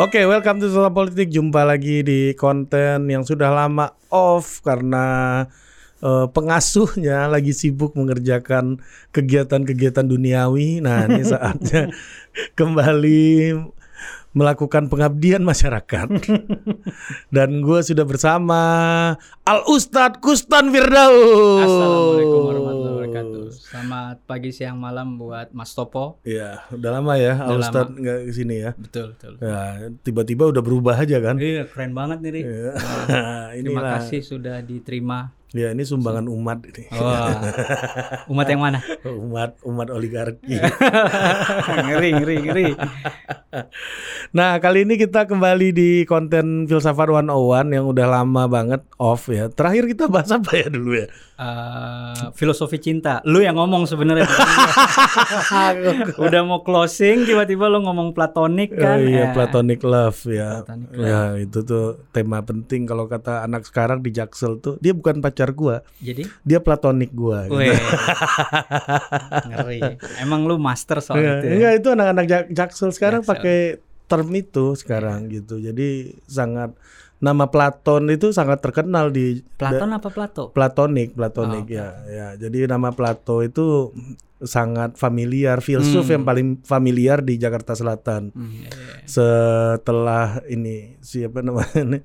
Oke, welcome to Total Politik. Jumpa lagi di konten yang sudah lama off karena eh, pengasuhnya lagi sibuk mengerjakan kegiatan-kegiatan duniawi. Nah, ini saatnya kembali melakukan pengabdian masyarakat. Dan gue sudah bersama Al Ustadz Kustan Firdaus. Assalamualaikum warahmatullahi wabarakatuh. Selamat pagi, siang, malam buat Mas Topo. Iya, udah lama ya Al Ustadz nggak ke sini ya. Betul, betul. Ya, tiba-tiba udah berubah aja kan. Iya, keren banget nih, Ri. Ya. Terima kasih sudah diterima. Ya, ini sumbangan umat ini. Wah, umat yang mana? umat umat oligarki. ngeri, ngeri, ngeri. Nah, kali ini kita kembali di konten Filsafat 101 yang udah lama banget off ya. Terakhir kita bahas apa ya dulu ya? Eh, filosofi cinta. Lu yang ngomong sebenarnya. Udah mau closing, tiba-tiba lu ngomong platonik Oh kan? iya, Eh, platonic love ya. Platonic Ya, itu tuh tema penting kalau kata anak sekarang di Jaksel tuh, dia bukan pacar gua, Jadi, dia platonik gua. gitu. ngeri. Emang lu master soal Iya, itu ya? Enggak, itu anak-anak Jak- Jaksel sekarang Jaksel. pakai term itu sekarang gitu. Jadi sangat nama Platon itu sangat terkenal di Platon apa Plato? Platonik, Platonik Oh, ya, ya. Jadi nama Plato itu sangat familiar, filsuf yang paling familiar di Jakarta Selatan. Hmm, iya, iya. Setelah ini siapa namanya?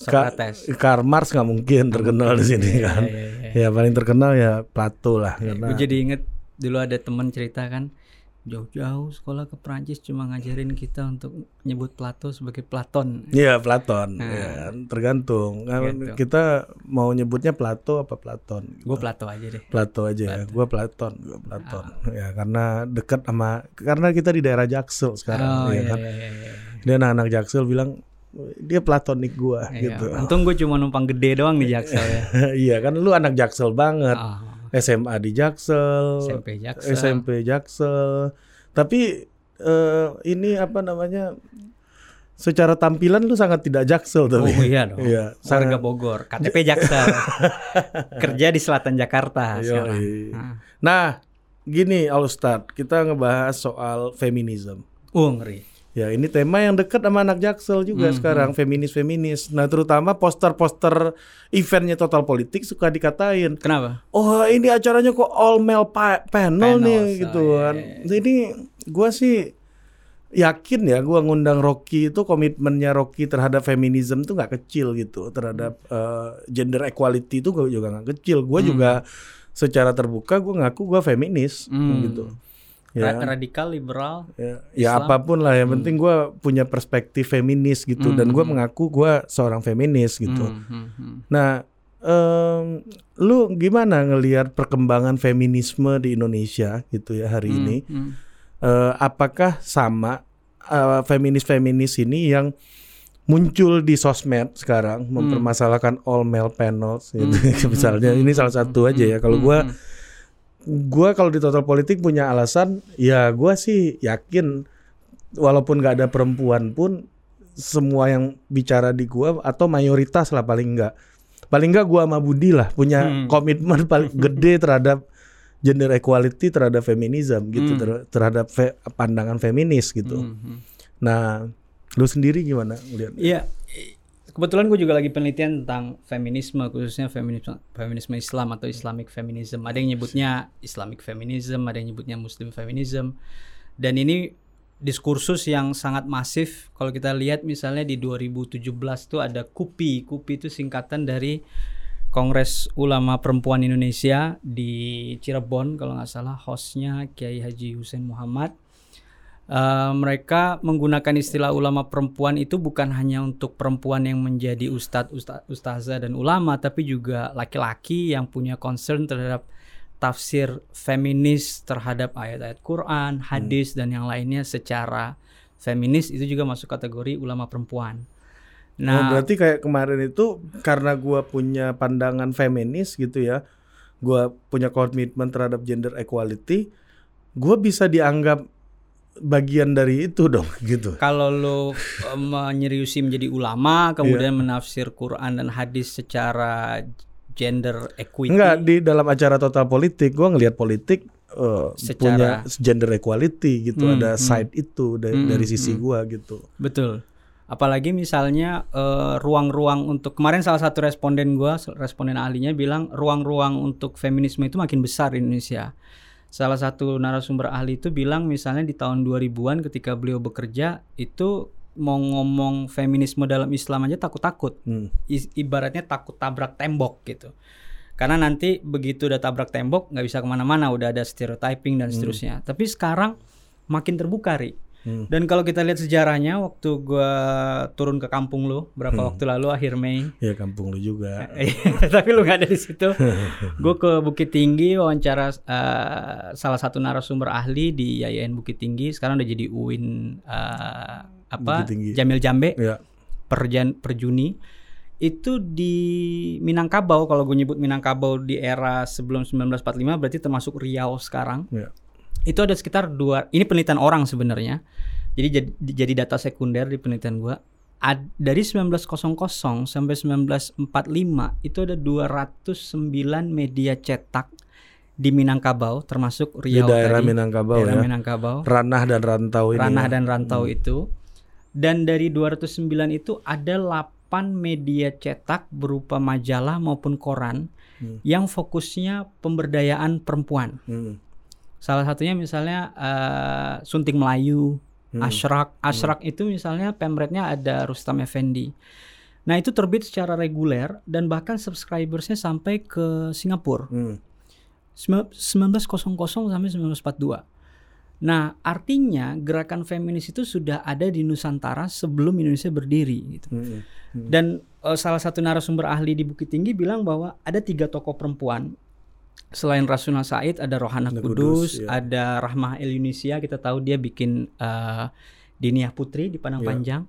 Ini? Ka-. Karl Marx nggak mungkin terkenal di sini Iya, kan. iya, iya. Ya paling terkenal ya Plato lah karena Gue jadi inget dulu ada temen cerita kan jauh-jauh sekolah ke Prancis cuma ngajarin kita untuk nyebut Plato sebagai Platon. Iya Platon, Nah. ya, tergantung. Kan Tergantung. Kita mau nyebutnya Plato apa Platon? Gue Plato aja deh. Plato aja ya. Gua Platon, gua Platon. Ya karena dekat sama karena kita di daerah Jaksel sekarang Oh ya iya, kan. iya, iya, iya. Dia anak-anak Jaksel bilang dia platonik gua Iya, gitu. Untung gue cuma numpang gede doang di Jaksel ya. iya kan lu anak Jaksel banget. Oh, SMA di Jaksel, SMP Jaksel. SMP Jaksel. Tapi eh, ini apa namanya? Secara tampilan lu sangat tidak Jaksel tapi. Oh iya dong. Iya, Warga sangat Bogor, KTP Jaksel. Kerja di selatan Jakarta sekarang. Yoi. Nah. Nah, gini Al Ustadz, kita ngebahas soal feminisme. Uh, ngeri. Ya, ini tema yang dekat sama anak Jaksel juga Hmm, sekarang, feminis-feminis. Nah, terutama poster-poster eventnya Total Politik suka dikatain, Kenapa? oh ini acaranya kok all male pa- panel, Panel, nih so, gitu kan. iya. Jadi gua sih yakin ya gua ngundang Rocky itu komitmennya Rocky terhadap feminisme tuh nggak kecil gitu terhadap eh, gender equality itu gua juga nggak kecil gua juga secara terbuka gua ngaku gua feminis Hmm. gitu ya radikal, liberal. ya, ya Islam. apa pun lah yang penting gua punya perspektif feminis gitu dan gua mengaku gua seorang feminis gitu Hmm, hmm, hmm. Nah, em, lu gimana ngelihat perkembangan feminisme di Indonesia gitu ya hari ini? Hmm. Eh, apakah sama eh, feminis-feminis ini yang muncul di sosmed sekarang mempermasalahkan all male panels gitu. misalnya ini salah satu aja ya kalau Hmm. Gua kalau di total politik punya alasan ya gua sih yakin walaupun nggak ada perempuan pun semua yang bicara di gua atau mayoritas lah paling enggak paling enggak gua sama Budi lah punya Hmm. komitmen paling gede terhadap gender equality terhadap feminisme gitu Hmm. ter- terhadap fe- pandangan feminis gitu Hmm, hmm. nah lu sendiri gimana lihat Iya, kebetulan gue juga lagi penelitian tentang feminisme, khususnya feminisme, feminisme Islam atau Islamic feminism. Ada yang nyebutnya Islamic feminism, ada yang nyebutnya Muslim feminism. Dan ini diskursus yang sangat masif. Kalau kita lihat misalnya di 2017 tuh ada KUPI. KUPI itu singkatan dari Kongres Ulama Perempuan Indonesia di Cirebon kalau nggak salah hostnya Kiai Haji Hussein Muhammad. Eh, mereka menggunakan istilah ulama perempuan itu bukan hanya untuk perempuan yang menjadi ustadz, usta- ustazah dan ulama, tapi juga laki-laki yang punya concern terhadap tafsir feminis terhadap ayat-ayat Quran, hadis dan yang lainnya secara feminis itu juga masuk kategori ulama perempuan. Oh, Nah, berarti kayak kemarin itu karena gua punya pandangan feminis gitu ya, gua punya komitmen terhadap gender equality, gua bisa dianggap bagian dari itu dong gitu. kalau lo eh, menyeriusi menjadi ulama, kemudian menafsir Quran dan hadis secara gender equity, Enggak di dalam acara total politik gua ngelihat politik punya Secara- gender equality gitu, Hmm, ada hmm. side itu dari, Hmm, dari sisi hmm. gua gitu. betul. Apalagi misalnya eh, ruang-ruang untuk kemarin salah satu responden gua, responden ahlinya bilang ruang-ruang untuk feminisme itu makin besar di Indonesia. Salah satu narasumber ahli itu bilang misalnya di tahun 2000-an ketika beliau bekerja itu mau ngomong feminisme dalam Islam aja takut-takut. Hmm. I- ibaratnya takut tabrak tembok gitu. Karena nanti begitu udah tabrak tembok nggak bisa ke mana-mana, udah ada stereotyping dan seterusnya. Tapi sekarang makin terbuka, Ri. Hmm. Dan kalau kita lihat sejarahnya, waktu gua turun ke kampung lu berapa waktu lalu akhir Mei, Ya kampung lu juga. tapi lu nggak ada di situ. Gue ke Bukit Tinggi wawancara eh, salah satu narasumber ahli di YIN Bukit Tinggi. Sekarang udah jadi UIN eh, apa? Bukit Tinggi. Jamil Jambe Ya. per, Jan- per Juni. Itu di Minangkabau kalau gue nyebut Minangkabau di era sebelum 1945 berarti termasuk Riau sekarang. Ya. Itu ada sekitar dua ini penelitian orang sebenarnya. Jadi jadi, jadi data sekunder di penelitian gua. Ad, dari 1900 sampai 1945 itu ada 209 media cetak di Minangkabau termasuk Di Riau daerah tadi. Minangkabau daerah ya. Minangkabau. Ranah dan rantau ini. Ranah ya. dan rantau itu. Dan dari 209 itu ada 8 media cetak berupa majalah maupun koran Hmm. yang fokusnya pemberdayaan perempuan. Hmm. Salah satunya misalnya eh, Sunting Melayu, Hmm. Asrak. Asrak itu misalnya pemretnya ada Rustam Effendi. Nah itu terbit secara reguler dan bahkan subscribersnya sampai ke Singapura. Hmm. Sembilan- 1900 sampai 1942. Nah, artinya gerakan feminis itu sudah ada di Nusantara sebelum Indonesia berdiri gitu. Hmm. Dan eh, salah satu narasumber ahli di Bukit Tinggi bilang bahwa ada tiga tokoh perempuan selain Rasuna Said ada Rohana Kudus, Kudus, ya. ada Rahmah El Yunisia kita tahu dia bikin eh, Diniyah Putri di Padang Ya. Panjang.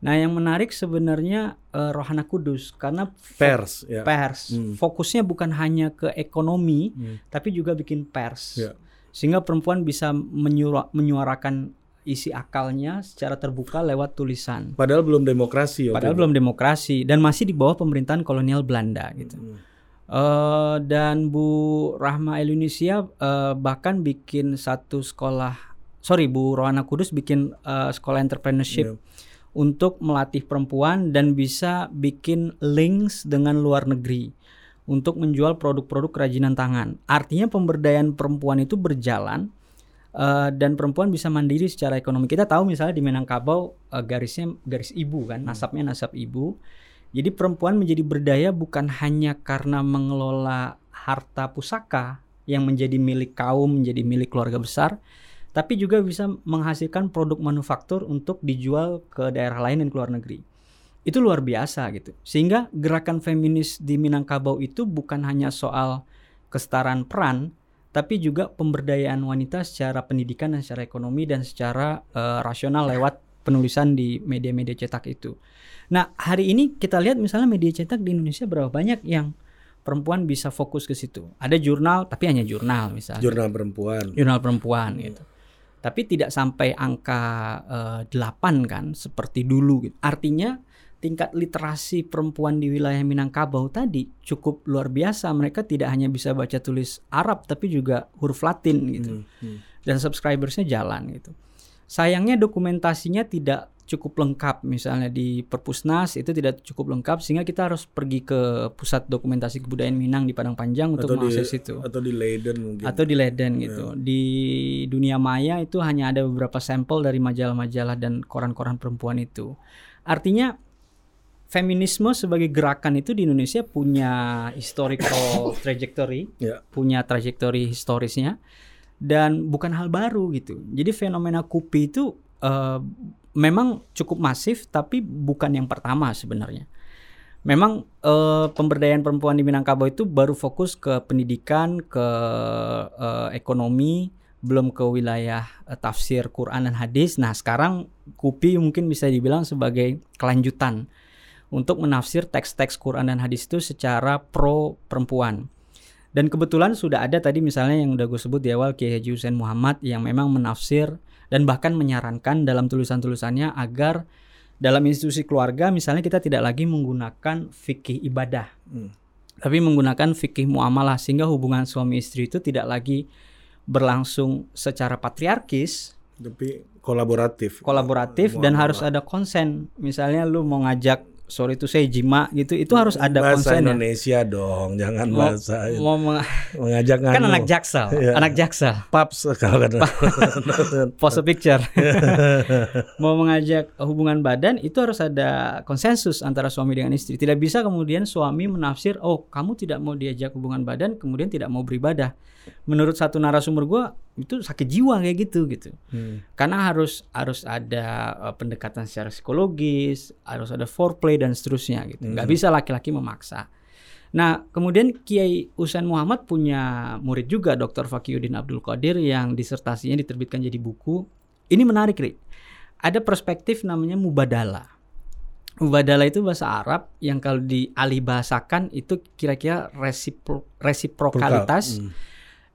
Nah, yang menarik sebenarnya eh, Rohana Kudus karena Pers ya. pers Hmm. fokusnya bukan hanya ke ekonomi Hmm. tapi juga bikin pers Ya. sehingga perempuan bisa menyura- menyuarakan isi akalnya secara terbuka lewat tulisan Padahal belum demokrasi. padahal itu. belum demokrasi dan masih di bawah pemerintahan kolonial Belanda gitu Hmm. Eh, dan Bu Rahma Indonesia eh, bahkan bikin satu sekolah sorry Bu Rohana Kudus bikin eh, sekolah entrepreneurship Ya. untuk melatih perempuan dan bisa bikin links dengan luar negeri untuk menjual produk-produk kerajinan tangan. Artinya pemberdayaan perempuan itu berjalan eh, dan perempuan bisa mandiri secara ekonomi. Kita tahu misalnya di Minangkabau eh, garisnya garis ibu kan, nasabnya nasab ibu. Jadi perempuan menjadi berdaya bukan hanya karena mengelola harta pusaka yang menjadi milik kaum, menjadi milik keluarga besar, tapi juga bisa menghasilkan produk manufaktur untuk dijual ke daerah lain dan ke luar negeri. Itu luar biasa gitu. Sehingga gerakan feminis di Minangkabau itu bukan hanya soal kesetaraan peran, tapi juga pemberdayaan wanita secara pendidikan dan secara ekonomi dan secara eh, rasional lewat penulisan di media-media cetak itu. Nah, hari ini kita lihat misalnya media cetak di Indonesia berapa banyak yang perempuan bisa fokus ke situ. Ada jurnal, tapi hanya jurnal misalnya Jurnal perempuan. jurnal perempuan gitu. Tapi tidak sampai angka eh, 8 kan seperti dulu gitu. Artinya tingkat literasi perempuan di wilayah Minangkabau tadi cukup luar biasa. Mereka tidak hanya bisa baca tulis Arab tapi juga huruf Latin gitu. Hmm. Hmm. Dan subscribersnya jalan gitu. Sayangnya dokumentasinya tidak cukup lengkap misalnya di Perpusnas itu tidak cukup lengkap sehingga kita harus pergi ke pusat dokumentasi kebudayaan Minang di Padang Panjang untuk di mengakses itu atau di Leiden mungkin. atau di Leiden gitu. Di dunia maya itu hanya ada beberapa sampel dari majalah-majalah dan koran-koran perempuan itu. Artinya feminisme sebagai gerakan itu di Indonesia punya historical trajectory, Ya. punya trajektori historisnya dan bukan hal baru gitu. Jadi fenomena kupi itu eh, memang cukup masif tapi bukan yang pertama sebenarnya. Memang eh, pemberdayaan perempuan di Minangkabau itu baru fokus ke pendidikan, ke eh, ekonomi, belum ke wilayah eh, tafsir Quran dan hadis. Nah, sekarang KUPI mungkin bisa dibilang sebagai kelanjutan untuk menafsir teks-teks Quran dan hadis itu secara pro perempuan. Dan kebetulan sudah ada tadi misalnya yang udah gue sebut di awal Kiai Haji Hussein Muhammad yang memang menafsir dan bahkan menyarankan dalam tulisan-tulisannya agar dalam institusi keluarga misalnya kita tidak lagi menggunakan fikih ibadah Hmm. tapi menggunakan fikih muamalah sehingga hubungan suami istri itu tidak lagi berlangsung secara patriarkis Tapi kolaboratif. kolaboratif dan harus ada konsen. Misalnya lu mau ngajak sorry itu saya jima gitu, itu harus ada bahasa konsen. Indonesia dong, jangan Mau, bahasa mau meng- mengajak kan nganu. anak jaksel, Iya. anak jaksel. paps kalau kata. Pose picture. mau mengajak hubungan badan itu harus ada konsensus antara suami dengan istri. Tidak bisa kemudian suami menafsir, "Oh, kamu tidak mau diajak hubungan badan, kemudian tidak mau beribadah." Menurut satu narasumber gua itu sakit jiwa kayak gitu gitu. Hmm. Karena harus harus ada uh, pendekatan secara psikologis, harus ada foreplay dan seterusnya gitu. Nggak bisa laki-laki memaksa. Nah, kemudian Kiai Usain Muhammad punya murid juga Dr. Fakiyuddin Abdul Qadir yang disertasinya diterbitkan jadi buku. Ini menarik, Rik. Ada perspektif namanya mubadala. Mubadala itu bahasa Arab yang kalau dialih bahasakan itu kira-kira resipro, resiprokalitas Hmm.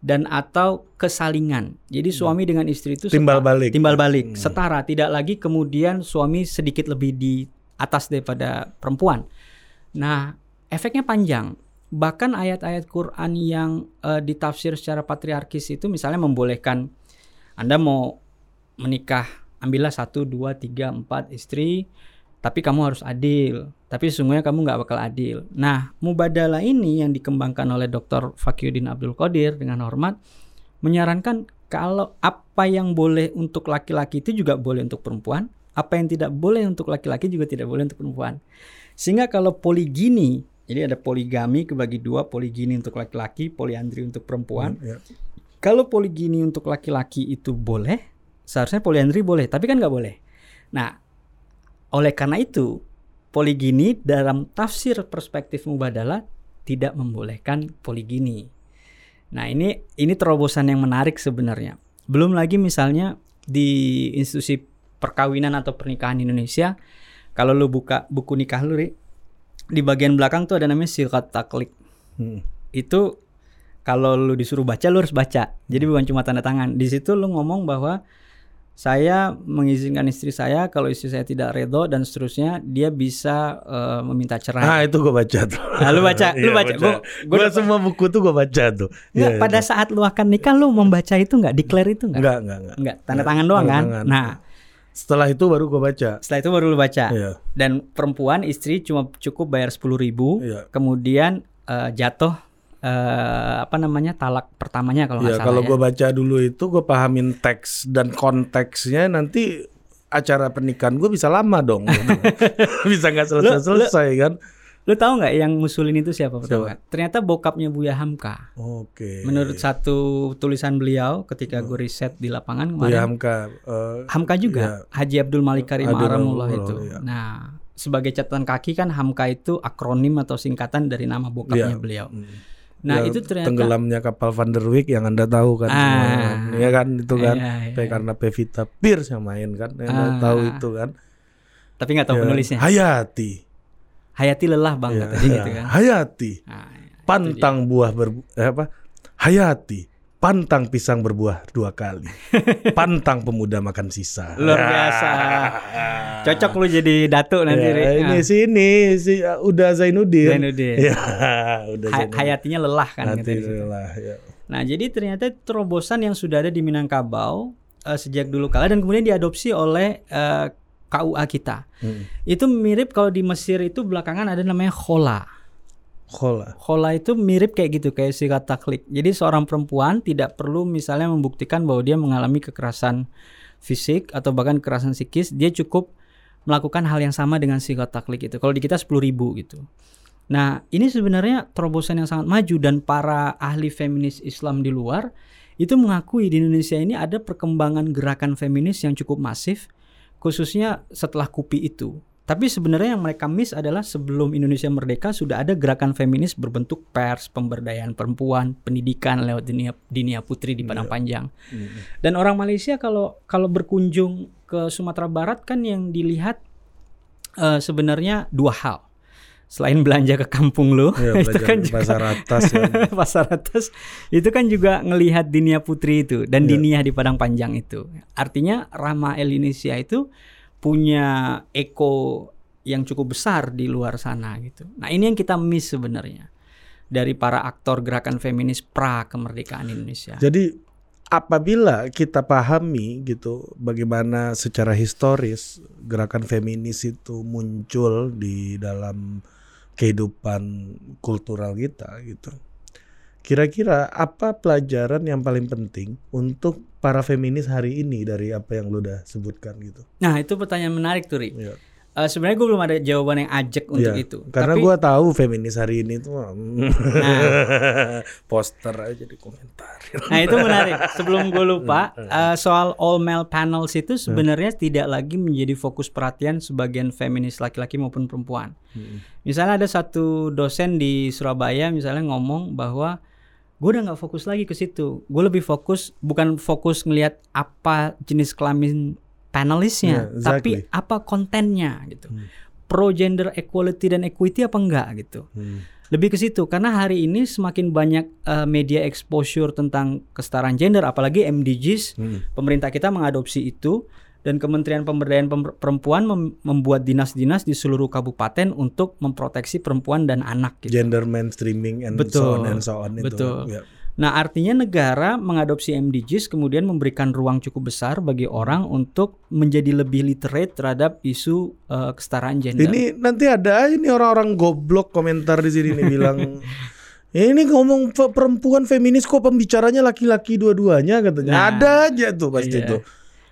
Dan atau kesalingan. Jadi suami dengan istri itu Timbal seta- balik. timbal balik, Hmm. setara, tidak lagi kemudian suami sedikit lebih di atas daripada perempuan. Nah, efeknya panjang. Bahkan ayat-ayat Quran yang eh, ditafsir secara patriarkis itu misalnya membolehkan Anda mau menikah, ambillah satu, dua, tiga, empat istri, tapi kamu harus adil. Tapi sesungguhnya kamu nggak bakal adil. Nah, mubadalah ini yang dikembangkan oleh Dr. Fakiyuddin Abdul Qadir dengan hormat menyarankan kalau apa yang boleh untuk laki-laki itu juga boleh untuk perempuan, apa yang tidak boleh untuk laki-laki juga tidak boleh untuk perempuan. Sehingga kalau poligini, jadi ada poligami kebagi dua, poligini untuk laki-laki, poliandri untuk perempuan. Ya. Kalau poligini untuk laki-laki itu boleh, seharusnya poliandri boleh, tapi kan nggak boleh. Nah, oleh karena itu, poligini dalam tafsir perspektif mubadalah tidak membolehkan poligini. Nah, ini ini terobosan yang menarik sebenarnya. Belum lagi misalnya di institusi perkawinan atau pernikahan Indonesia, kalau lu buka buku nikah lu, Ri, di bagian belakang tuh ada namanya sirat taklik. Hmm. Itu kalau lu disuruh baca lu harus baca. Jadi bukan cuma tanda tangan. Di situ lu ngomong bahwa saya mengizinkan istri saya kalau istri saya tidak redo dan seterusnya dia bisa eh, meminta cerai. Ah itu gue baca tuh. Nah, lu baca, lu Iya, baca. Gua dapat- semua buku tuh gue baca tuh. Nggak, Iya, pada iya. saat lu akan nikah lu membaca itu nggak declare itu nggak? enggak enggak enggak. Nggak, tanda tangan doang kan? tangan. Nah, Setelah itu baru gue baca. setelah itu baru lu baca. Iya. Dan perempuan istri cuma cukup bayar 10.000 ribu, Iya. kemudian eh, jatuh eh, apa namanya talak pertamanya kalau nggak Ya salah kalau ya. gue baca dulu itu gue pahamin teks dan konteksnya nanti acara pernikahan gue bisa lama dong. bisa nggak selesai selesai kan? Lu tahu nggak yang ngusulin itu siapa pertama? Siapa? Ternyata bokapnya Buya Hamka. Oke. Menurut satu tulisan beliau ketika gue riset di lapangan Oh. Buya kemarin, Hamka. eh, Hamka juga Haji Abdul Malik Karim Aramullah itu. iya. Nah, sebagai catatan kaki kan Hamka itu akronim atau singkatan dari nama bokapnya Iya. beliau. hmm. Nah, Ya, itu ternyata tenggelamnya kapal Van der Wijk yang anda tahu kan, Ah. kan. ya kan itu kan, Iya, iya. Karena Pevita Pierce yang main kan, yang anda Ah. tahu itu kan. tapi nggak tahu Ya, penulisnya. Hayati, Hayati lelah Bang Ya, katanya gitu kan. Hayati, Nah, ya. pantang buah ber eh, apa? Hayati, pantang pisang berbuah dua kali, pantang pemuda makan sisa. Luar biasa. Cocok lu jadi datuk nanti. Ya, ini Ah, sini si uh, udah Zainuddin. Zainuddin. Ya, udah Hay- Zainuddin. hayatinya lelah kan Nanti katanya di situ. lah, ya. Nah, jadi ternyata terobosan yang sudah ada di Minangkabau eh, sejak dulu kala dan kemudian diadopsi oleh eh, KUA kita. Hmm. Itu mirip kalau di Mesir itu belakangan ada namanya khola. Khola itu mirip kayak gitu kayak sirat taklik. Jadi seorang perempuan tidak perlu misalnya membuktikan bahwa dia mengalami kekerasan fisik atau bahkan kekerasan psikis, dia cukup melakukan hal yang sama dengan sirat taklik itu. Kalau di kita 10.000 ribu gitu. Nah, ini sebenarnya terobosan yang sangat maju dan para ahli feminis Islam di luar itu mengakui di Indonesia ini ada perkembangan gerakan feminis yang cukup masif khususnya setelah KUPI itu. Tapi sebenarnya yang mereka miss adalah sebelum Indonesia merdeka sudah ada gerakan feminis berbentuk pers, pemberdayaan perempuan, pendidikan lewat dinia, dinia putri di Padang Panjang. Dan orang Malaysia kalau kalau berkunjung ke Sumatera Barat kan yang dilihat eh, sebenarnya dua hal. Selain belanja ke kampung lu, Ya, itu kan juga pasar atas ya. pasar atas itu kan juga ngelihat Dinia Putri itu dan Iya. Dinia di Padang Panjang itu. Artinya Rama El Indonesia itu punya eko yang cukup besar di luar sana gitu. Nah, ini yang kita miss sebenarnya dari para aktor gerakan feminis pra kemerdekaan Indonesia. Jadi apabila kita pahami gitu bagaimana secara historis gerakan feminis itu muncul di dalam kehidupan kultural kita gitu. Kira-kira apa pelajaran yang paling penting untuk para feminis hari ini dari apa yang lu udah sebutkan gitu? Nah itu pertanyaan menarik tuh Ri. Ya. Eh, Sebenarnya gue belum ada jawaban yang ajak untuk Iya, itu. Karena Tapi- gua tahu feminis hari ini tuh Nah. poster aja di komentar. Nah itu menarik. Sebelum gue lupa eh, soal all male panels itu sebenarnya tidak lagi menjadi fokus perhatian sebagian feminis laki-laki maupun perempuan. Misalnya ada satu dosen di Surabaya misalnya ngomong bahwa gue udah nggak fokus lagi ke situ. Gue lebih fokus bukan fokus ngelihat apa jenis kelamin panelisnya, Yeah, tapi exactly. apa kontennya gitu. Pro gender equality dan equity apa enggak gitu. Hmm. Lebih ke situ karena hari ini semakin banyak eh, media exposure tentang kesetaraan gender apalagi MDGs Hmm. pemerintah kita mengadopsi itu dan Kementerian Pemberdayaan Pem- Perempuan mem- membuat dinas-dinas di seluruh kabupaten untuk memproteksi perempuan dan anak gitu. Gender mainstreaming and so Betul. on and so on itu. Betul. Ya. Nah, artinya negara mengadopsi MDGs kemudian memberikan ruang cukup besar bagi orang untuk menjadi lebih literate terhadap isu eh, kesetaraan gender. Ini nanti ada nih orang-orang goblok komentar di sini nih bilang ini ngomong perempuan feminis kok pembicaranya laki-laki dua-duanya katanya. Nah, ada aja tuh pasti Iya. tuh.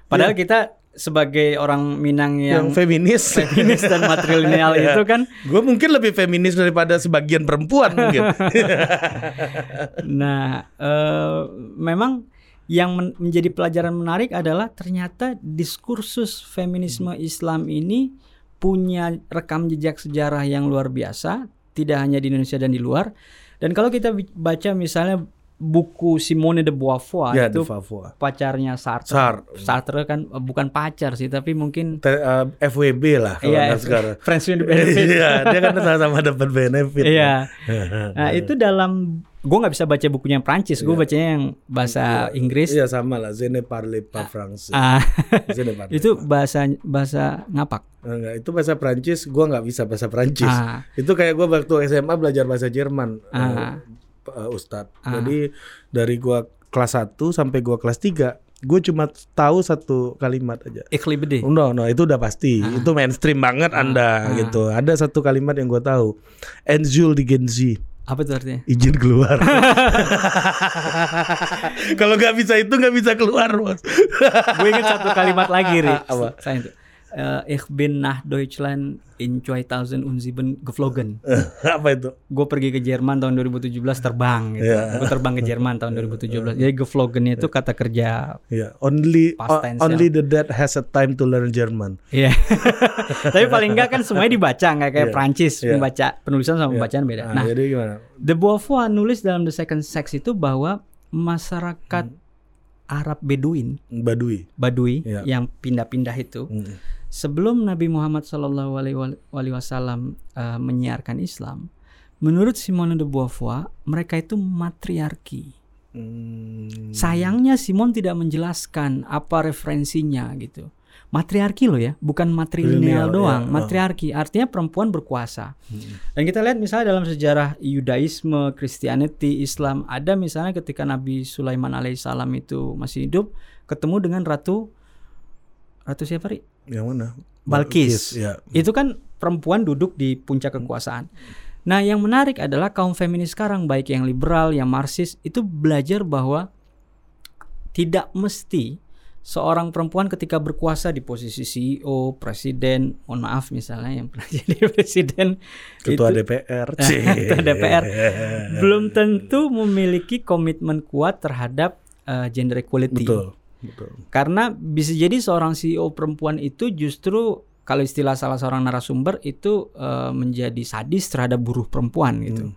Padahal kita sebagai orang Minang Yang yang, feminis. feminis dan matrilineal itu kan Gue mungkin lebih feminis daripada sebagian perempuan mungkin. Nah, eh, memang yang men- menjadi pelajaran menarik adalah ternyata diskursus feminisme Islam ini punya rekam jejak sejarah yang luar biasa, tidak hanya di Indonesia dan di luar. Dan kalau kita baca misalnya buku Simone de Beauvoir ya itu di Papua. pacarnya Sartre. Sartre. Sartre kan eh, bukan pacar sih, tapi mungkin Te- eh, FWB lah kalau anak sekarang. friends with benefit. Iya, dia kan sama-sama dapat benefit. Iya. Nah, itu dalam gue nggak bisa baca bukunya yang Prancis, gue bacanya yang bahasa Inggris. Iya sama lah, je ne parle pas français. Ah, parle itu bahasa bahasa ngapak. Enggak, itu bahasa Prancis, gua nggak bisa bahasa Prancis. Ah. Itu kayak gua waktu SMA belajar bahasa Jerman, Ah. Eh, eh, Ustadz. Jadi dari gua kelas 1 sampai gua kelas 3, gue cuma tahu satu kalimat aja. Ikhlibede. No, no, itu udah pasti. Itu mainstream banget Anda Ah. gitu. Ada satu kalimat yang gua tahu. Enzul di Genzi. Apa itu artinya? Izin keluar. Kalau nggak bisa itu nggak bisa keluar, bos. gue ingat satu kalimat lagi, Ri. Apa? Saya itu. Eh, ich bin nach Deutschland in 2007 geflogen. Apa itu? Gue pergi ke Jerman tahun 2017 terbang gitu. Iya. Gue terbang ke Jerman tahun 2017. Jadi geflogen itu kata kerja Ya, only Past tense, only the dead has a time to learn German. Iya. Tapi paling enggak kan semuanya dibaca nggak kayak Iya. Prancis Iya. membaca penulisan sama pembacaan beda. Nah, Nah, jadi gimana? De Beauvoir nulis dalam The Second Sex itu bahwa masyarakat Arab Beduin, Badui. Badui Iya. yang pindah-pindah itu Mm. Sebelum Nabi Muhammad Shallallahu Alaihi Wasallam eh, menyiarkan Islam, menurut Simone de Beauvoir mereka itu matriarki. Hmm. Sayangnya Simon tidak menjelaskan apa referensinya gitu. Matriarki loh ya, bukan matrilineal Lineal, doang. ya. Matriarki artinya perempuan berkuasa. Dan kita lihat misalnya dalam sejarah Yudaisme, Christianity, Islam, ada misalnya ketika Nabi Sulaiman alaihissalam itu masih hidup, ketemu dengan ratu ratu siapa Ri? Yang mana? Balkis. Ya. Itu kan perempuan duduk di puncak kekuasaan. Nah, yang menarik adalah kaum feminis sekarang baik yang liberal, yang marxis itu belajar bahwa tidak mesti seorang perempuan ketika berkuasa di posisi CEO, presiden, mohon maaf misalnya yang pernah jadi presiden Ketua itu- DPR. Ketua DPR belum tentu memiliki komitmen kuat terhadap uh, gender equality. Betul. Betul. Karena bisa jadi seorang CEO perempuan itu justru kalau istilah salah seorang narasumber itu eh, menjadi sadis terhadap buruh perempuan gitu.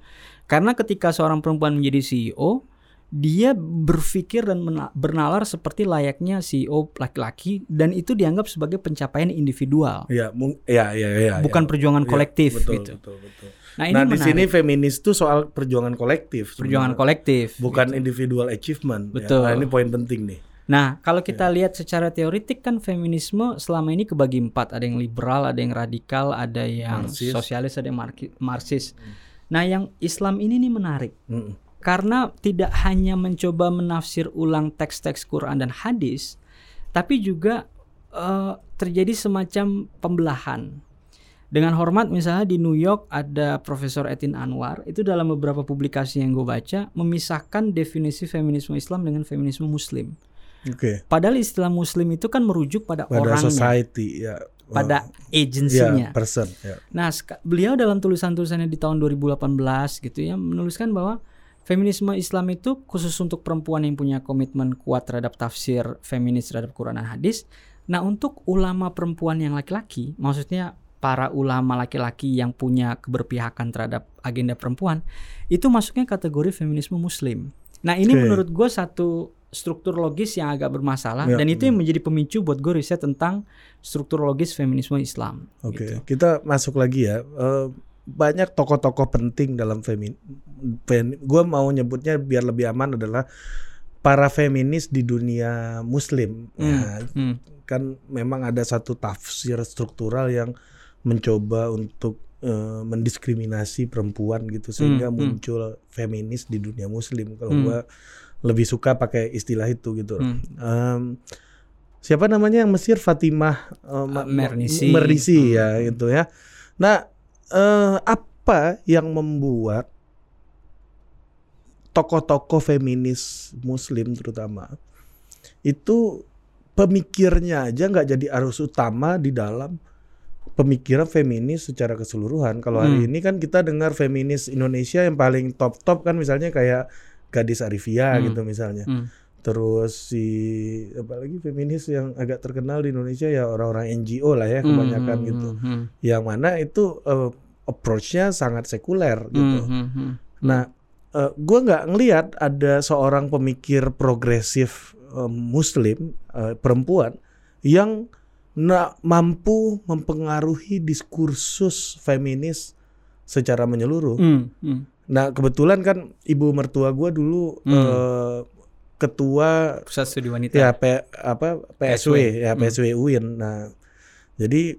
Karena ketika seorang perempuan menjadi CEO, dia berpikir dan bernalar seperti layaknya CEO laki-laki dan itu dianggap sebagai pencapaian individual, Ya, mung- ya, ya, ya. bukan ya. perjuangan Ya, kolektif betul, gitu. Betul, betul. Nah, ini Nah, di sini feminis itu soal perjuangan kolektif. perjuangan sebenarnya. kolektif. Bukan individual achievement. ya. Betul. Nah, ini poin penting nih. Nah, kalau kita lihat secara teoritik kan feminisme selama ini kebagi empat, ada yang liberal, ada yang radikal, ada yang Marxis. sosialis, ada yang marxis. Nah, yang Islam ini nih menarik. Mm. karena tidak hanya mencoba menafsir ulang teks-teks Quran dan hadis, tapi juga uh, terjadi semacam pembelahan. Dengan hormat misalnya di New York ada Profesor Etin Anwar itu dalam beberapa publikasi yang gue baca memisahkan definisi feminisme Islam dengan feminisme Muslim. Okay. Padahal istilah Muslim itu kan merujuk pada, pada orangnya, society ya, pada agensinya. Yeah, person. Yeah. Nah, beliau dalam tulisan-tulisannya di tahun 2018 gitu ya menuliskan bahwa feminisme Islam itu khusus untuk perempuan yang punya komitmen kuat terhadap tafsir feminis terhadap Quran dan hadis. Nah, untuk ulama perempuan yang laki-laki, maksudnya para ulama laki-laki yang punya keberpihakan terhadap agenda perempuan, itu masuknya kategori feminisme Muslim. Nah, ini okay. menurut gue satu struktur logis yang agak bermasalah ya. dan itu yang menjadi pemicu buat gue riset tentang struktur logis feminisme Islam. Oke, okay. gitu. kita masuk lagi ya. Uh, banyak tokoh-tokoh penting dalam femin, fem, gue mau nyebutnya biar lebih aman adalah para feminis di dunia Muslim. Hmm. Ya, hmm. Kan memang ada satu tafsir struktural yang mencoba untuk uh, mendiskriminasi perempuan gitu sehingga hmm. hmm. muncul feminis di dunia Muslim. Kalau hmm. gue lebih suka pakai istilah itu gitu. Hmm. Um, siapa namanya yang Mesir Fatimah uh, Mernisi, Mernisi hmm. ya itu ya. Nah, uh, apa yang membuat tokoh-tokoh feminis Muslim terutama itu pemikirnya aja nggak jadi arus utama di dalam pemikiran feminis secara keseluruhan. Kalau hari hmm. ini kan kita dengar feminis Indonesia yang paling top-top kan misalnya kayak gadis Arifia hmm. gitu misalnya. Hmm. Terus si apalagi feminis yang agak terkenal di Indonesia ya orang-orang NGO lah ya kebanyakan hmm. gitu. Hmm. Yang mana itu uh, approach-nya sangat sekuler gitu. Hmm. Hmm. Nah, uh, eh, gue nggak ngelihat ada seorang pemikir progresif uh, Muslim uh, perempuan yang nak mampu mempengaruhi diskursus feminis secara menyeluruh. Hmm. Hmm. Nah kebetulan kan ibu mertua gue dulu hmm. uh, ketua pusat studi wanita. Ya P, apa PSW, PSW. ya PSW hmm. UIN. Nah jadi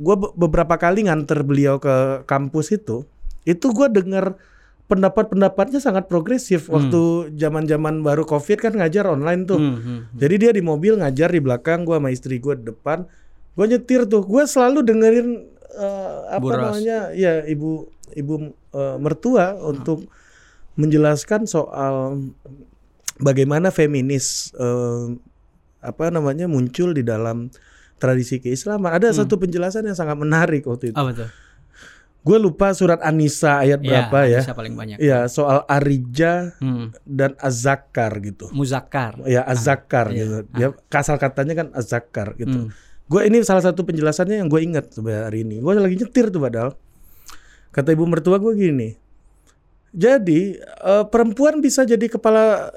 gue beberapa kali nganter beliau ke kampus itu, itu gue dengar pendapat-pendapatnya sangat progresif hmm. waktu zaman-zaman baru covid kan ngajar online tuh. Hmm, hmm, hmm. Jadi dia di mobil ngajar di belakang gue sama istri gue di depan. Gue nyetir tuh. Gue selalu dengerin uh, apa Buras. namanya? Ya ibu ibu uh, mertua hmm. untuk menjelaskan soal bagaimana feminis uh, apa namanya muncul di dalam tradisi keislaman. Ada hmm. satu penjelasan yang sangat menarik waktu itu. Apa tuh? Gue lupa surat Anisa ayat ya, berapa ya? Anisa paling banyak. Ya soal Arija hmm. dan Azakar gitu. Muzakar. Ya Azakar ah, gitu. Iya. Dia kasal katanya kan Azakar gitu. Hmm. Gue ini salah satu penjelasannya yang gue ingat sebenarnya hari ini. Gue lagi nyetir tuh padahal. Kata ibu mertua gue gini, jadi uh, perempuan bisa jadi kepala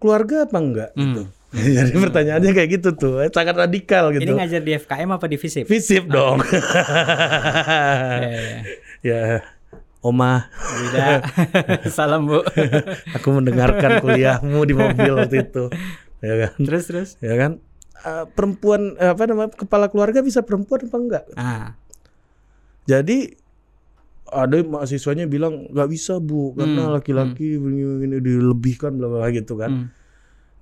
keluarga apa enggak? Hmm. Gitu. jadi pertanyaannya kayak gitu tuh, eh, sangat radikal gitu. Ini ngajar di FKM apa di FISIP? FISIP dong. ya, ya. ya, Oma. Bida. Salam Bu. Aku mendengarkan kuliahmu di mobil waktu itu. Ya kan? Terus terus. Ya kan? Uh, perempuan apa namanya kepala keluarga bisa perempuan apa enggak? Ah. Jadi ada mahasiswanya bilang nggak bisa bu karena hmm, laki-laki hmm. ini dilebihkan bla bla gitu kan. Hmm.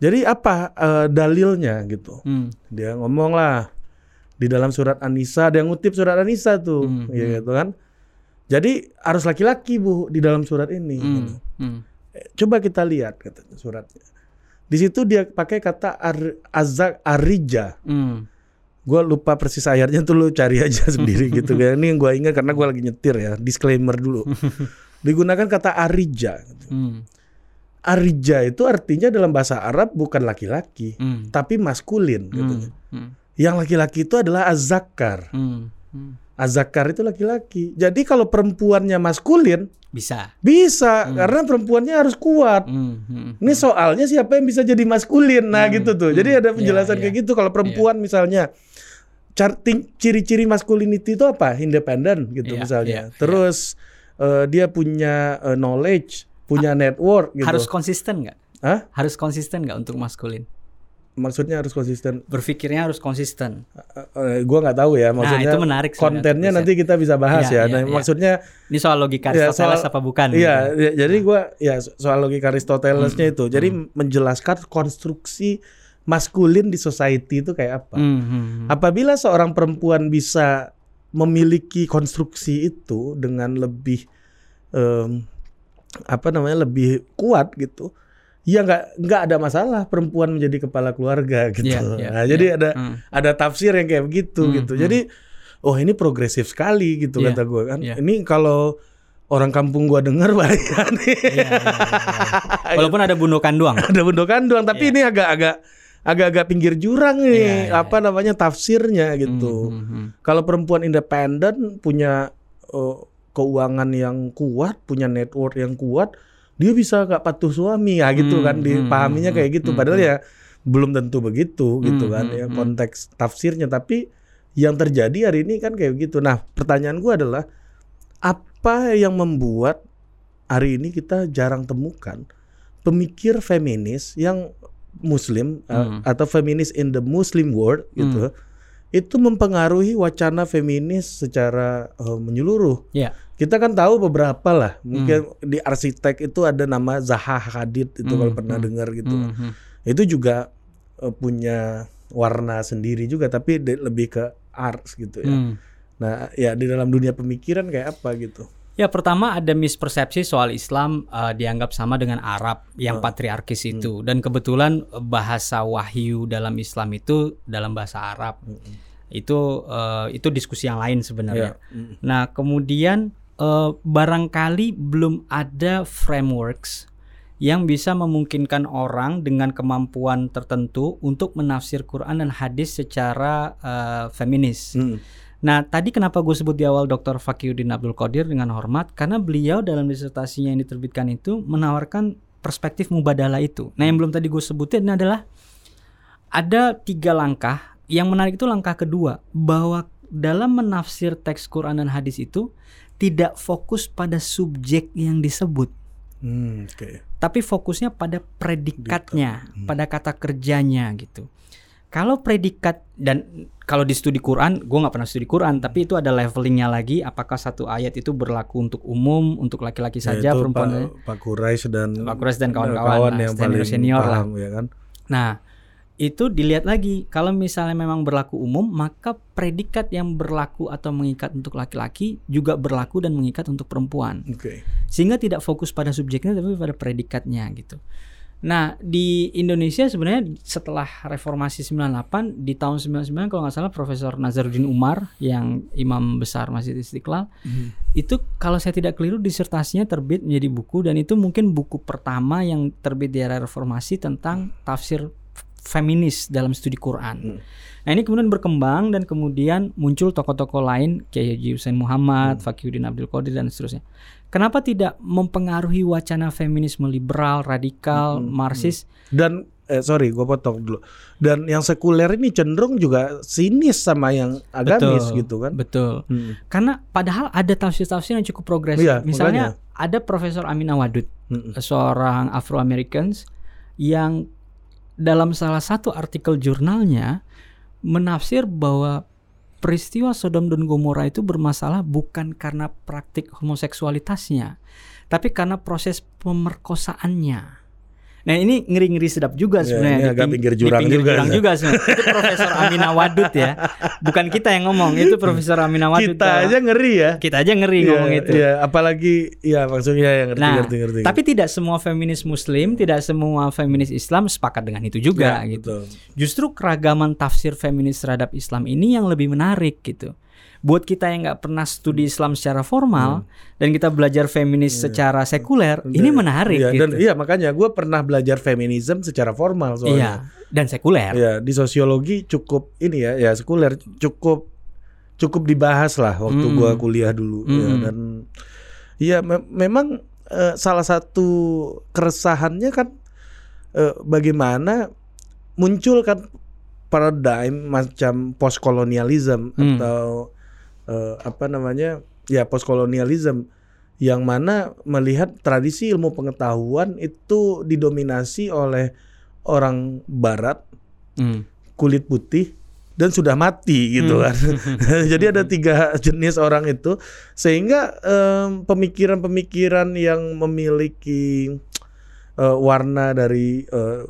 Jadi apa uh, dalilnya gitu? Hmm. Dia ngomong lah di dalam surat Anisa ada yang ngutip surat Anisa tuh, hmm, ya hmm. gitu kan. Jadi harus laki-laki bu di dalam surat ini. Hmm, gitu. hmm. Eh, coba kita lihat katanya suratnya. Di situ dia pakai kata ar, azak arija. Hmm gue lupa persis ayatnya tuh lu cari aja sendiri gitu kan ini yang gue ingat karena gue lagi nyetir ya disclaimer dulu digunakan kata arija gitu. hmm. arija itu artinya dalam bahasa Arab bukan laki-laki hmm. tapi maskulin gitu hmm. hmm. yang laki-laki itu adalah azakar hmm. Hmm. azakar itu laki-laki jadi kalau perempuannya maskulin bisa bisa hmm. karena perempuannya harus kuat hmm. Hmm. ini soalnya siapa yang bisa jadi maskulin nah hmm. gitu tuh jadi ada penjelasan yeah, yeah. kayak gitu kalau perempuan yeah. misalnya ciri-ciri masculinity itu apa? Independen gitu yeah, misalnya. Yeah, Terus yeah. Uh, dia punya uh, knowledge, punya ha network gitu. Harus konsisten nggak? Hah? Harus konsisten nggak untuk maskulin? maksudnya harus konsisten. Berpikirnya harus konsisten. Uh, gua nggak tahu ya maksudnya. Nah, itu menarik Kontennya ya. nanti kita bisa bahas Iya, ya. iya, Nah, iya. maksudnya Ini soal logika Ya, Aristoteles soal- apa bukan? Iya, gitu. Hmm, ya, jadi gua ya so- soal logika Aristotelesnya itu. Jadi menjelaskan konstruksi maskulin di society itu kayak apa. Hmm, hmm. Apabila seorang perempuan bisa memiliki konstruksi itu dengan lebih em, apa namanya lebih kuat gitu, ya nggak nggak ada masalah perempuan menjadi kepala keluarga gitu. Iya, iya, nah, jadi ada Hmm. ada tafsir yang kayak begitu Hmm, gitu. hmm. Jadi oh ini progresif sekali gitu Iya, kata gue kan. iya. Ini kalau orang kampung gua denger bahaya nih. Iya, iya, iya, iya. Walaupun ada bundokan doang. ada bendokan doang tapi Iya. ini agak-agak agak-agak pinggir jurang nih Iya, iya, apa namanya tafsirnya gitu. Hmm, hmm, hmm. Kalau perempuan independen punya eh, keuangan yang kuat, punya network yang kuat, dia bisa nggak patuh suami ya gitu Hmm, kan dipahaminya hmm, kayak gitu. hmm, Padahal hmm. ya belum tentu begitu gitu Hmm, kan hmm, ya hmm. konteks tafsirnya tapi yang terjadi hari ini kan kayak gitu. Nah, pertanyaan gua adalah apa yang membuat hari ini kita jarang temukan pemikir feminis yang muslim uh, Hmm. atau feminis in the muslim world gitu itu mempengaruhi wacana feminis secara uh, menyeluruh. Iya. Kita kan tahu beberapa lah. Mungkin di arsitek itu ada nama Zaha Hadid itu Hmm, kalau pernah hmm. dengar gitu. Hmm, hmm. Itu juga uh, punya warna sendiri juga tapi de- lebih ke arts gitu ya. Hmm. Nah, ya di dalam dunia pemikiran kayak apa gitu. Ya pertama ada mispersepsi soal Islam eh, dianggap sama dengan Arab yang patriarkis itu dan kebetulan eh, bahasa wahyu dalam Islam itu dalam bahasa Arab itu eh, itu diskusi yang lain sebenarnya. Mm. Nah kemudian eh, barangkali belum ada frameworks yang bisa memungkinkan orang dengan kemampuan tertentu untuk menafsir Quran dan hadis secara eh, feminis. Mm. Nah, tadi kenapa gue sebut di awal Dr. Fakiuddin Abdul Qadir dengan hormat? Karena beliau dalam disertasinya yang diterbitkan itu menawarkan perspektif mubadalah itu. Nah, yang belum tadi gue sebutin adalah ada tiga langkah. Yang menarik itu langkah kedua, bahwa dalam menafsir teks Quran dan hadis itu tidak fokus pada subjek yang disebut, Hmm, oke. tapi fokusnya pada predikatnya, pada kata kerjanya gitu. Kalau predikat dan kalau di studi Quran, gue nggak pernah studi Quran, tapi itu ada levelingnya lagi. Apakah satu ayat itu berlaku untuk umum, untuk laki-laki Ya, saja, itu perempuan? Pak, Pak Quraisy dan Pak Quraisy dan kawan-kawan kawan lah, yang senior- paling senior lah. paham ya kan. Nah, itu dilihat lagi. Kalau misalnya memang berlaku umum, maka predikat yang berlaku atau mengikat untuk laki-laki juga berlaku dan mengikat untuk perempuan. Oke. Sehingga tidak fokus pada subjeknya tapi pada predikatnya gitu. Nah, di Indonesia sebenarnya setelah reformasi 98 di tahun 99 kalau nggak salah Profesor Nazaruddin Umar yang imam besar Masjid Istiqlal itu kalau saya tidak keliru disertasinya terbit menjadi buku dan itu mungkin buku pertama yang terbit di era reformasi tentang tafsir feminis dalam studi Quran. Hmm. Nah ini kemudian berkembang dan kemudian muncul tokoh-tokoh lain kayak Haji Hussein Muhammad, Hmm. Fakiuddin Abdul Qadir dan seterusnya. Kenapa tidak mempengaruhi wacana feminisme liberal, radikal, Hmm, marxis? Dan eh, sorry, gue potong dulu. Dan yang sekuler ini cenderung juga sinis sama yang agamis Betul, gitu kan. Betul. Hmm. Karena padahal ada tafsir-tafsir yang cukup progresif. Iya, Misalnya ada Profesor Aminah Wadud, Hmm. seorang Afro-Americans yang dalam salah satu artikel jurnalnya menafsir bahwa peristiwa Sodom dan Gomora itu bermasalah bukan karena praktik homoseksualitasnya, tapi karena proses pemerkosaannya. Nah ini ngeri-ngeri sedap juga Ya, sebenarnya agak ping- pinggir jurang pinggir juga. jurang juga sebenarnya. Itu Profesor Aminah Wadud ya, bukan kita yang ngomong, itu Profesor Aminah Wadud. Kita aja ngeri ya. kita aja ngeri Iya, ngomong itu. Iya, apalagi ya maksudnya yang ngerti Nah, ngerti ngerti. tapi tidak semua feminis Muslim, tidak semua feminis Islam sepakat dengan itu juga Ya, gitu. betul. Justru keragaman tafsir feminis terhadap Islam ini yang lebih menarik gitu. Buat kita yang nggak pernah studi Islam secara formal dan kita belajar feminis secara sekuler, ini menarik Iya, gitu. dan iya makanya gue pernah belajar feminisme secara formal Iya, soalnya. dan sekuler. Iya, di sosiologi cukup ini ya, ya sekuler cukup cukup dibahas lah waktu Mm. gua kuliah dulu ya Mm. dan iya me- memang eh, salah satu keresahannya kan eh, bagaimana muncul kan paradigm macam postkolonialisme Hmm. atau eh, apa namanya ya postkolonialisme yang mana melihat tradisi ilmu pengetahuan itu didominasi oleh orang barat Hmm. kulit putih dan sudah mati gitu Hmm. kan. Jadi ada tiga jenis orang itu sehingga em, pemikiran-pemikiran yang memiliki eh, warna dari eh,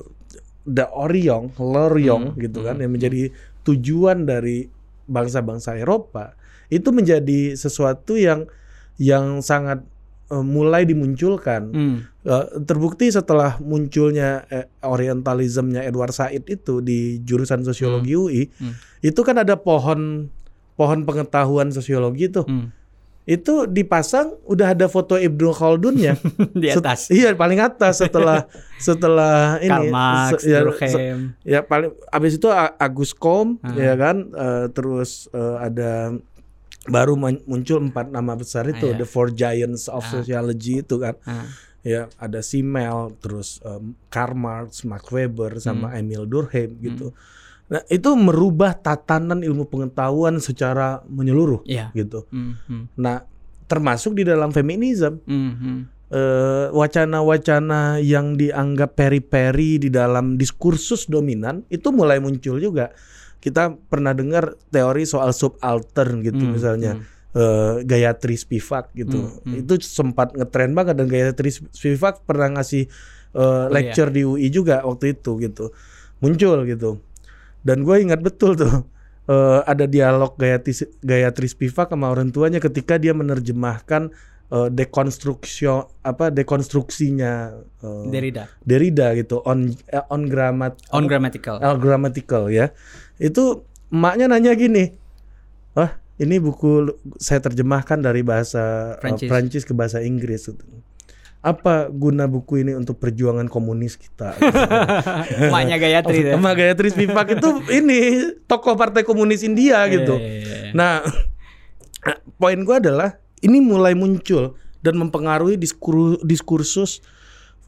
the Loryong Hmm, gitu kan hmm, yang menjadi tujuan dari bangsa-bangsa Eropa itu menjadi sesuatu yang yang sangat eh, mulai dimunculkan. Hmm. Eh, terbukti setelah munculnya eh, Orientalismnya Edward Said itu di jurusan sosiologi UI, Hmm. itu kan ada pohon pohon pengetahuan sosiologi tuh. Hmm. Itu dipasang udah ada foto Ibnu Khaldunnya. Di Set- atas. iya, paling atas setelah setelah Karl ini Marx, se- ya, se- ya paling abis itu Agus Kom Ah. ya kan Eh, terus eh, ada baru mun- muncul empat nama besar itu Ah, iya. the four giants of Ah. sociology itu kan Ah. ya ada Simmel terus em, Karl Marx, Max Weber sama Hmm. Emil Durkheim gitu. Nah, itu merubah tatanan ilmu pengetahuan secara menyeluruh Iya. gitu. Hmm. Hmm. Nah, termasuk di dalam feminisme Hmm. Hmm. eh, wacana-wacana yang dianggap peri-peri di dalam diskursus dominan itu mulai muncul juga. Kita pernah dengar teori soal subaltern gitu Hmm. misalnya Hmm. eh, Gayatri Spivak gitu. Hmm, hmm. Itu sempat ngetren banget dan Gayatri Spivak pernah ngasih eh, lecture di UI juga waktu itu gitu. Muncul gitu. Dan gue ingat betul tuh eh, ada dialog Gayatri Gayatri Spivak sama orang tuanya ketika dia menerjemahkan eh, dekonstruksi apa dekonstruksinya eh, Derrida. Derrida gitu on eh, on gramat On grammatical. Al grammatical ya. Itu emaknya nanya gini, "Wah, ini buku saya terjemahkan dari bahasa eh, Prancis. Prancis ke bahasa Inggris." gitu. Apa guna buku ini untuk perjuangan komunis kita? Emaknya Gayatri deh. Emak Gayatri Spivak itu ini tokoh Partai Komunis India gitu. Iya, iya, iya. Nah, poin gua adalah ini mulai muncul dan mempengaruhi diskur- diskursus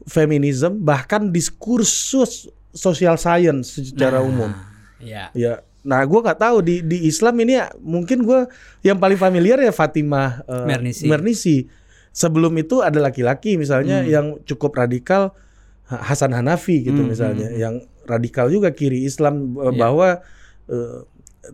feminisme bahkan diskursus social science secara Nah, umum. Iya. Ya, nah gua nggak tahu di di Islam ini ya, mungkin gua yang paling familiar ya Fatimah eh, Mernisi. Mernisi. Sebelum itu ada laki-laki misalnya Hmm. yang cukup radikal Ha- Hasan Hanafi gitu Hmm, misalnya, hmm, yang radikal juga kiri Islam eh, Iya. bahwa eh,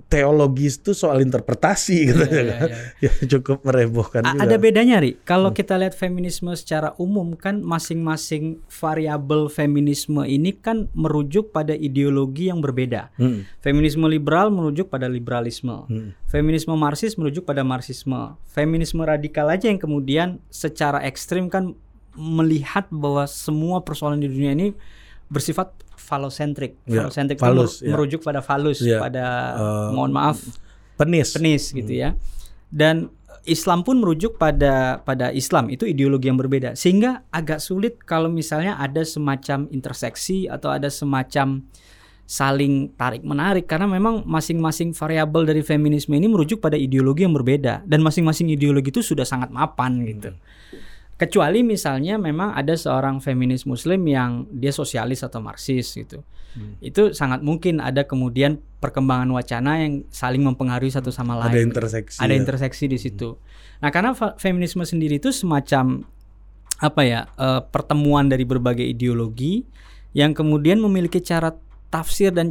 teologis itu soal interpretasi gitu Iya, ya iya, kan. iya. Ya, cukup merebohkan A- juga. Ada bedanya, Ri. Kalau Hmm. kita lihat feminisme secara umum kan masing-masing variabel feminisme ini kan merujuk pada ideologi yang berbeda. Hmm, Feminisme liberal merujuk pada liberalisme. hmm, Feminisme marxis merujuk pada marxisme. Feminisme radikal aja yang kemudian secara ekstrim kan melihat bahwa semua persoalan di dunia ini bersifat falosentrik. Ya, Falosentrik itu falus, mer- ya. merujuk pada falus, Ya, pada eh, mohon maaf Penis. penis gitu ya. Dan Islam pun merujuk pada pada Islam itu ideologi yang berbeda sehingga agak sulit kalau misalnya ada semacam interseksi atau ada semacam saling tarik menarik karena memang masing-masing variabel dari feminisme ini merujuk pada ideologi yang berbeda dan masing-masing ideologi itu sudah sangat mapan gitu. Kecuali misalnya memang ada seorang feminis muslim yang dia sosialis atau marxis gitu. Hmm. Itu sangat mungkin ada kemudian perkembangan wacana yang saling mempengaruhi satu sama lain. Ada interseksi. Ada ya. interseksi di situ. Nah, karena feminisme sendiri itu semacam apa ya? eh, pertemuan dari berbagai ideologi yang kemudian memiliki cara tafsir dan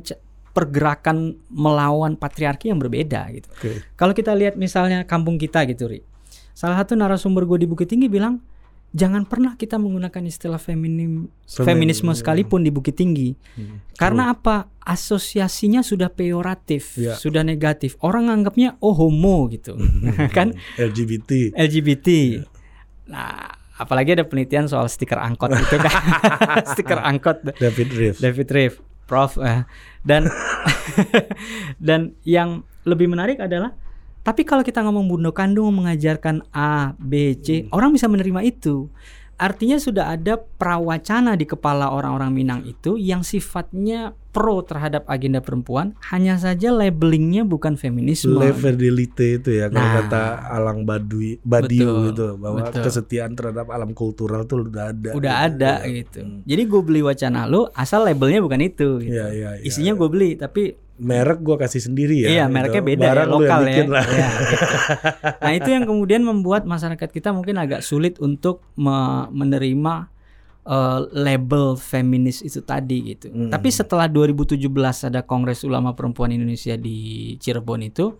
pergerakan melawan patriarki yang berbeda gitu. Oke. Kalau kita lihat misalnya kampung kita gitu, Ri. Salah satu narasumber gue di Bukit Tinggi bilang, jangan pernah kita menggunakan istilah feminim, Femin- feminisme sekalipun di Bukit Tinggi. Hmm. Karena apa? Asosiasinya sudah peyoratif, Ya. sudah negatif. Orang anggapnya oh homo gitu. kan LGBT. LGBT. Nah, apalagi ada penelitian soal stiker angkot itu kan. stiker angkot David Reeves. David Reeve, Prof. eh. Dan dan yang lebih menarik adalah tapi kalau kita ngomong bundo kandung mengajarkan A, B, C, orang bisa menerima itu. Artinya sudah ada prawacana di kepala orang-orang Minang itu yang sifatnya pro terhadap agenda perempuan, hanya saja labelingnya bukan feminisme. Le fidelite itu ya kalau Nah. kata Alang Badui Badiu Betul, gitu bahwa betul. kesetiaan terhadap alam kultural tuh udah ada. Udah gitu. ada Ya. gitu. Jadi gue beli wacana lu asal labelnya bukan itu. Gitu. Iya, iya, iya, Isinya iya. gue beli tapi merek gua kasih sendiri ya. Iya, mereknya gitu. beda Barang ya, lokal ya. lah. Iya, gitu. Nah, itu yang kemudian membuat masyarakat kita mungkin agak sulit untuk me- menerima eh, label feminis itu tadi gitu. Hmm. Tapi setelah 2017 ada Kongres Ulama Perempuan Indonesia di Cirebon itu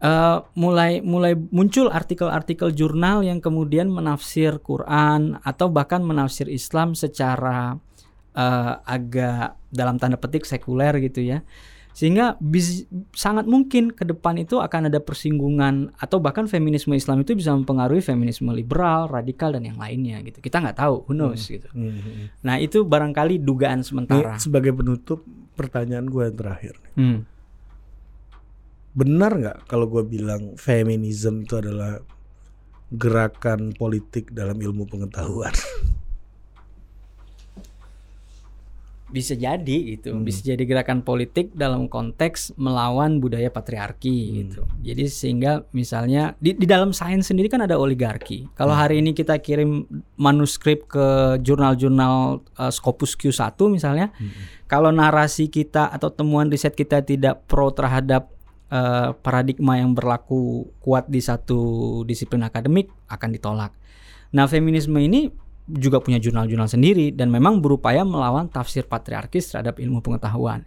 eh, mulai mulai muncul artikel-artikel jurnal yang kemudian menafsir Quran atau bahkan menafsir Islam secara eh, agak dalam tanda petik sekuler gitu ya. Sehingga bis- sangat mungkin ke depan itu akan ada persinggungan atau bahkan feminisme Islam itu bisa mempengaruhi feminisme liberal, radikal dan yang lainnya gitu. Kita nggak tahu, who knows gitu. Hmm. Nah, itu barangkali dugaan Ini sementara. sebagai penutup pertanyaan gue yang terakhir. Hmm. Benar nggak kalau gue bilang feminisme itu adalah gerakan politik dalam ilmu pengetahuan? Bisa jadi gitu. Bisa jadi gerakan politik dalam konteks melawan budaya patriarki gitu. Jadi sehingga misalnya di, di dalam sains sendiri kan ada oligarki. Kalau hari ini kita kirim manuskrip ke jurnal-jurnal uh, Scopus Q1 misalnya, kalau narasi kita atau temuan riset kita tidak pro terhadap eh, paradigma yang berlaku kuat di satu disiplin akademik akan ditolak. Nah, feminisme ini juga punya jurnal-jurnal sendiri dan memang berupaya melawan tafsir patriarkis terhadap ilmu pengetahuan.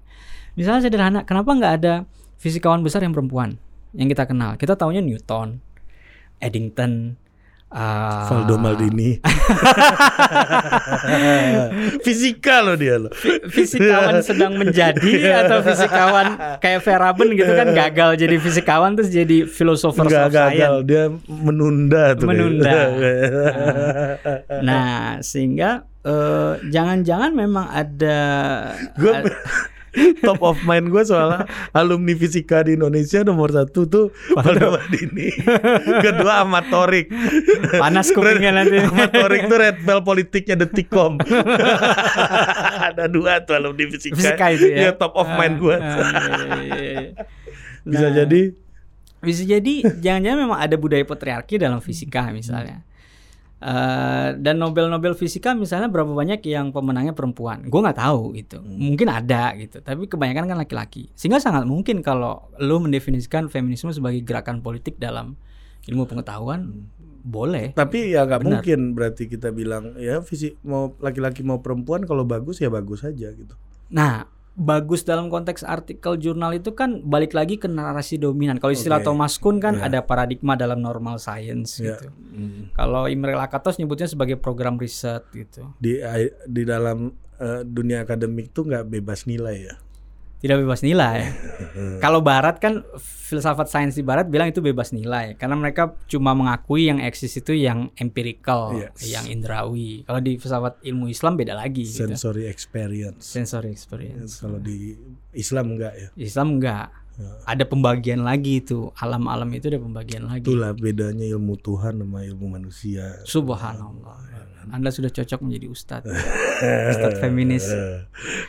Misalnya sederhana, kenapa nggak ada fisikawan besar yang perempuan yang kita kenal? Kita tahunya Newton, Eddington, uh, Valdo Maldini. Fisika loh dia loh. fisikawan sedang menjadi atau fisikawan kayak Verhaben gitu kan gagal jadi fisikawan terus jadi Enggak of science. gagal, dia menunda tuh. Menunda. Nah, sehingga eh, jangan-jangan memang ada gue top of mind gue soalnya alumni fisika di Indonesia nomor satu tuh Valdo Maldini kedua amatorik Panas kupingnya nanti. amatorik tuh red bell politiknya detikcom ada dua tuh alumni fisika, fisika itu ya. Iya, top of mind gue Ah, iya, iya, iya. bisa Nah, jadi bisa jadi jangan-jangan memang ada budaya patriarki dalam fisika misalnya. Eh, dan Nobel-Nobel fisika misalnya berapa banyak yang pemenangnya perempuan? Gue nggak tahu gitu. Mungkin ada gitu, tapi kebanyakan kan laki-laki. Sehingga sangat mungkin kalau lo mendefinisikan feminisme sebagai gerakan politik dalam ilmu pengetahuan, boleh. tapi ya nggak mungkin berarti kita bilang ya fisik mau laki-laki mau perempuan kalau bagus ya bagus aja gitu Nah, bagus dalam konteks artikel jurnal itu kan balik lagi ke narasi dominan. Kalau istilah Oke. Thomas Kuhn kan Ya. ada paradigma dalam normal science Ya. gitu. Hmm. Kalau Imre Lakatos nyebutnya sebagai program riset gitu. di di dalam eh, dunia akademik tuh nggak bebas nilai ya Tidak bebas nilai. Kalau barat kan filsafat sains di barat bilang itu bebas nilai karena mereka cuma mengakui yang eksis itu yang empirical, Yes. yang indrawi. Kalau di filsafat ilmu Islam beda lagi gitu. sensory experience Sensory experience. kalau di Islam enggak ya Islam enggak. Ada pembagian lagi itu. Alam-alam itu ada pembagian lagi. itulah bedanya ilmu Tuhan sama ilmu manusia Subhanallah. Anda sudah cocok menjadi ustadz. ustadz feminis.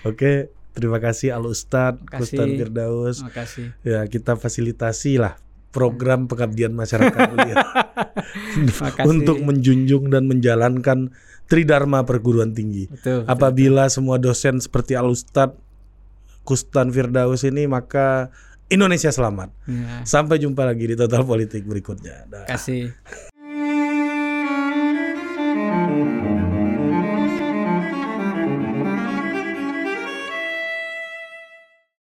Oke terima kasih Al Ustad. Ustad Firdaus Terima kasih. ya kita fasilitasi lah program pengabdian masyarakat. Terima untuk menjunjung dan menjalankan tridharma perguruan tinggi Betul. apabila semua dosen seperti Al Ustad Kustan Firdaus ini maka Indonesia selamat Ya. sampai jumpa lagi di Total Politik berikutnya Dah. Kasih.